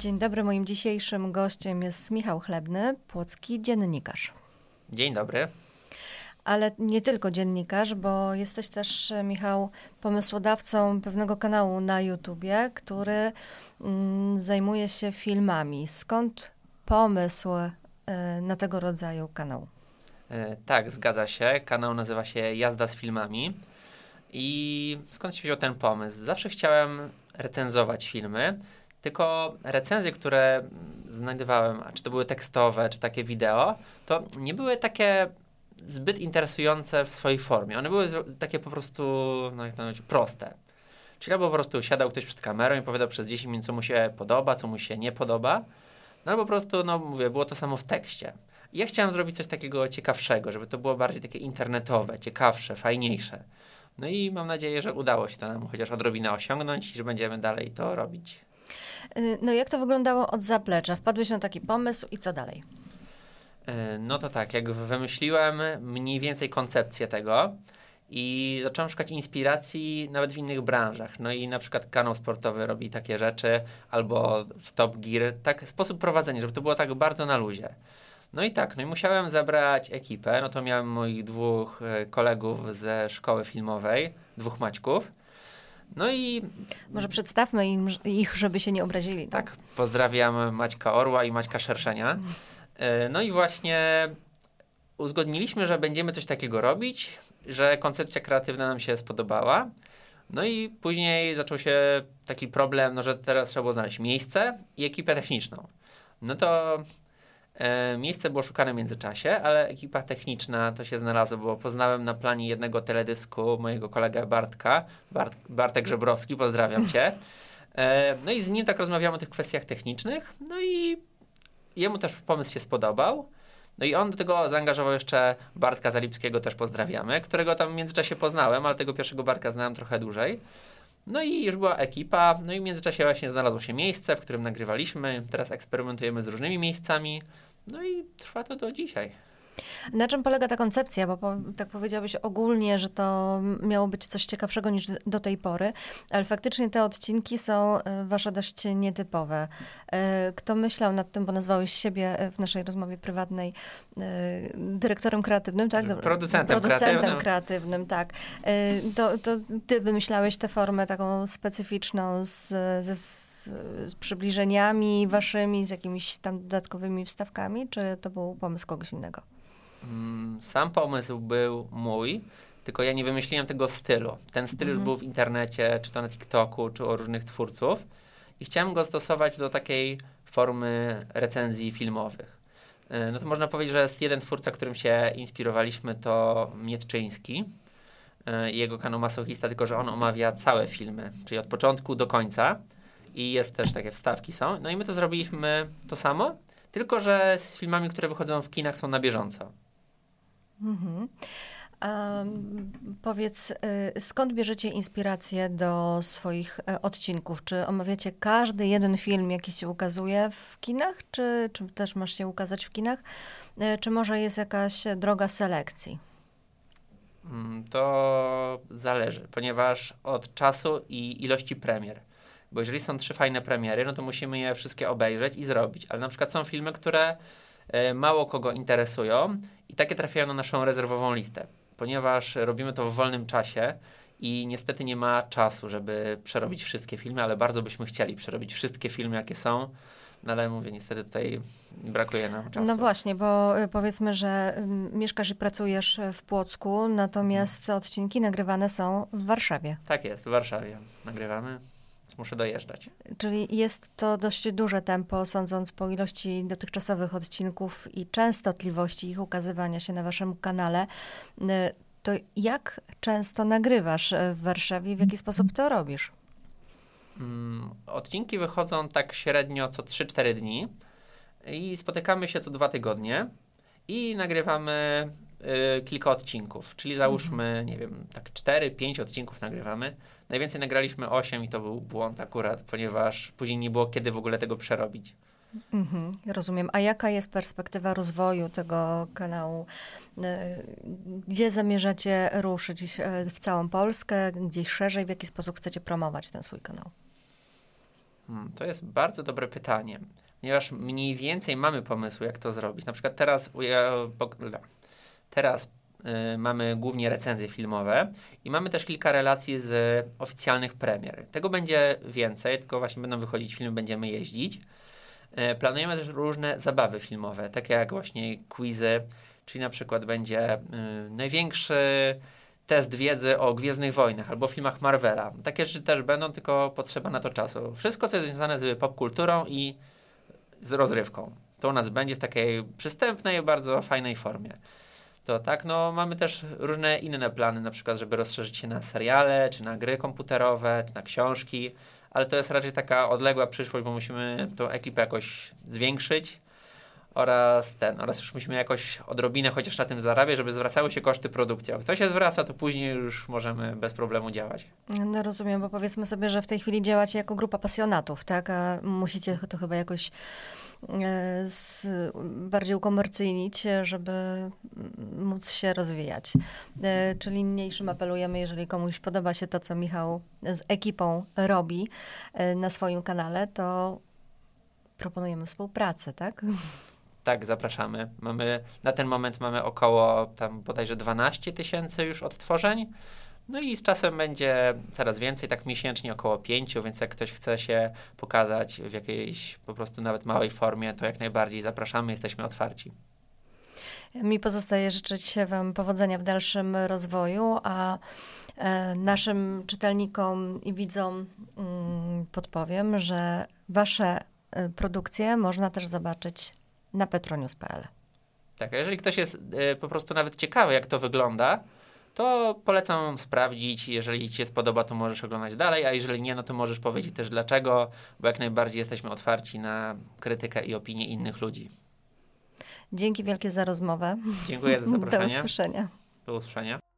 Dzień dobry, moim dzisiejszym gościem jest Michał Chlebny, płocki dziennikarz. Dzień dobry. Ale nie tylko dziennikarz, bo jesteś też, Michał, pomysłodawcą pewnego kanału na YouTubie, który mm, zajmuje się filmami. Skąd pomysł y, na tego rodzaju kanał? E, tak, zgadza się. Kanał nazywa się Jazda z filmami. I skąd się wziął ten pomysł? Zawsze chciałem recenzować filmy, tylko recenzje, które znajdowałem, a czy to były tekstowe, czy takie wideo, to nie były takie zbyt interesujące w swojej formie. One były takie po prostu, no jak to mówić, proste. Czyli albo po prostu siadał ktoś przed kamerą i powiedział przez 10 minut, co mu się podoba, co mu się nie podoba, no albo po prostu, no mówię, było to samo w tekście. I ja chciałem zrobić coś takiego ciekawszego, żeby to było bardziej takie internetowe, ciekawsze, fajniejsze. No i mam nadzieję, że udało się to nam chociaż odrobinę osiągnąć i że będziemy dalej to robić. Y, no jak to wyglądało od zaplecza? Wpadłeś na taki pomysł i co dalej? Y, no to tak, jak wymyśliłem mniej więcej koncepcję tego i zacząłem szukać inspiracji nawet w innych branżach. No i na przykład kanał sportowy robi takie rzeczy, albo w Top Gear, tak sposób prowadzenia, żeby to było tak bardzo na luzie. No i tak, no i musiałem zebrać ekipę, no to miałem moich dwóch e, kolegów ze szkoły filmowej, dwóch Maćków. No i... Może przedstawmy im, ich, żeby się nie obrazili. Tak, tak pozdrawiam Maćka Orła i Maćka Szerszenia. E, no i właśnie uzgodniliśmy, że będziemy coś takiego robić, że koncepcja kreatywna nam się spodobała. No i później zaczął się taki problem, no, że teraz trzeba było znaleźć miejsce i ekipę techniczną. No to miejsce było szukane w międzyczasie, ale ekipa techniczna to się znalazła, bo poznałem na planie jednego teledysku mojego kolegę Bartka, Bart, Bartek Żebrowski, pozdrawiam cię. E, no i z nim tak rozmawiamy o tych kwestiach technicznych, no i jemu też pomysł się spodobał. No i on do tego zaangażował jeszcze Bartka Zalipskiego, też pozdrawiamy, którego tam w międzyczasie poznałem, ale tego pierwszego Bartka znałem trochę dłużej. No i już była ekipa, no i w międzyczasie właśnie znalazło się miejsce, w którym nagrywaliśmy. Teraz eksperymentujemy z różnymi miejscami. No i trwa to do dzisiaj. Na czym polega ta koncepcja? Bo po, tak powiedziałeś ogólnie, że to miało być coś ciekawszego niż do tej pory, ale faktycznie te odcinki są e, wasze dość nietypowe. E, kto myślał nad tym, bo nazwałeś siebie e, w naszej rozmowie prywatnej dyrektorem kreatywnym, tak? Producentem, Producentem kreatywnym. kreatywnym, tak. To, to ty wymyślałeś tę formę taką specyficzną z, ze z, przybliżeniami waszymi, z jakimiś tam dodatkowymi wstawkami, czy to był pomysł kogoś innego? Mm, sam pomysł był mój, tylko ja nie wymyśliłem tego stylu. Ten styl mhm. już był w internecie, czy to na TikToku, czy u różnych twórców i chciałem go stosować do takiej formy recenzji filmowych. E, no to można powiedzieć, że jest jeden twórca, którym się inspirowaliśmy, to Mietczyński. E, jego kanał Masochista, tylko że on omawia całe filmy, czyli od początku do końca i jest też takie wstawki są. No i my to zrobiliśmy to samo, tylko że z filmami, które wychodzą w kinach są na bieżąco. Mhm. Powiedz, y, skąd bierzecie inspirację do swoich y, odcinków? Czy omawiacie każdy jeden film, jaki się ukazuje w kinach, czy, czy też masz się ukazać w kinach? Y, czy może jest jakaś droga selekcji? Mm, to zależy, ponieważ od czasu i ilości premier. Bo jeżeli są trzy fajne premiery, no to musimy je wszystkie obejrzeć i zrobić. Ale na przykład są filmy, które e, mało kogo interesują i takie trafiają na naszą rezerwową listę, ponieważ robimy to w wolnym czasie i niestety nie ma czasu, żeby przerobić wszystkie filmy, ale bardzo byśmy chcieli przerobić wszystkie filmy, jakie są. No ale mówię, niestety tutaj brakuje nam czasu. No właśnie, bo y, powiedzmy, że mieszkasz i pracujesz w Płocku, natomiast odcinki nagrywane są w Warszawie. Tak jest, w Warszawie nagrywamy muszę dojeżdżać. Czyli jest to dość duże tempo, sądząc po ilości dotychczasowych odcinków i częstotliwości ich ukazywania się na waszym kanale. Y, to jak często nagrywasz w Warszawie? W jaki sposób to robisz? Mm, odcinki wychodzą tak średnio co 3-4 dni i spotykamy się co dwa tygodnie i nagrywamy y, kilka odcinków, czyli załóżmy, mhm. nie wiem, tak 4-5 odcinków nagrywamy. Najwięcej nagraliśmy 8 i to był błąd akurat, ponieważ później nie było kiedy w ogóle tego przerobić. Mhm, rozumiem. A jaka jest perspektywa rozwoju tego kanału? Y, gdzie zamierzacie ruszyć? Y, w całą Polskę? Gdzieś szerzej? W jaki sposób chcecie promować ten swój kanał? Hmm, to jest bardzo dobre pytanie, ponieważ mniej więcej mamy pomysł, jak to zrobić. Na przykład teraz, teraz y, mamy głównie recenzje filmowe i mamy też kilka relacji z oficjalnych premier. Tego będzie więcej, tylko właśnie będą wychodzić filmy, będziemy jeździć. Y, planujemy też różne zabawy filmowe, takie jak właśnie quizy, czyli na przykład będzie y, największy test wiedzy o Gwiezdnych Wojnach albo filmach Marvela. Takie rzeczy też będą, tylko potrzeba na to czasu. Wszystko, co jest związane z popkulturą i z rozrywką. To u nas będzie w takiej przystępnej, bardzo fajnej formie. To tak, no mamy też różne inne plany, na przykład, żeby rozszerzyć się na seriale, czy na gry komputerowe, czy na książki, ale to jest raczej taka odległa przyszłość, bo musimy tą ekipę jakoś zwiększyć oraz ten, oraz już musimy jakoś odrobinę chociaż na tym zarabiać, żeby zwracały się koszty produkcji. Jak to się zwraca, to później już możemy bez problemu działać. No rozumiem, bo powiedzmy sobie, że w tej chwili działacie jako grupa pasjonatów, tak? A musicie to chyba jakoś z, bardziej ukomercyjnić, żeby móc się rozwijać. E, czyli niniejszym apelujemy, jeżeli komuś podoba się to, co Michał z ekipą robi e, na swoim kanale, to proponujemy współpracę, tak? Tak, zapraszamy. Mamy, na ten moment mamy około tam bodajże 12 tysięcy już odtworzeń. No i z czasem będzie coraz więcej, tak miesięcznie około 5, więc jak ktoś chce się pokazać w jakiejś po prostu nawet małej formie, to jak najbardziej zapraszamy, jesteśmy otwarci. Mi pozostaje życzyć Wam powodzenia w dalszym rozwoju, a e, naszym czytelnikom i widzom mm, podpowiem, że Wasze e, produkcje można też zobaczyć na petronius.pl. Tak, a jeżeli ktoś jest y, po prostu nawet ciekawy, jak to wygląda, to polecam sprawdzić. Jeżeli Ci się spodoba, to możesz oglądać dalej, a jeżeli nie, no to możesz powiedzieć też dlaczego, bo jak najbardziej jesteśmy otwarci na krytykę i opinię innych ludzi. Dzięki wielkie za rozmowę. Dziękuję za zaproszenie. Do usłyszenia. Do usłyszenia.